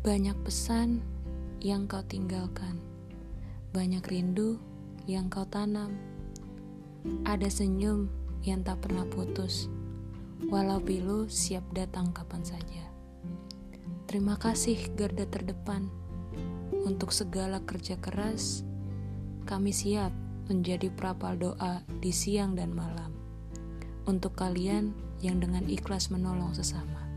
Banyak pesan yang kau tinggalkan, banyak rindu yang kau tanam. Ada senyum yang tak pernah putus, walau pilu siap datang kapan saja. Terima kasih garda terdepan untuk segala kerja keras. Kami siap menjadi prapal doa di siang dan malam untuk kalian yang dengan ikhlas menolong sesama.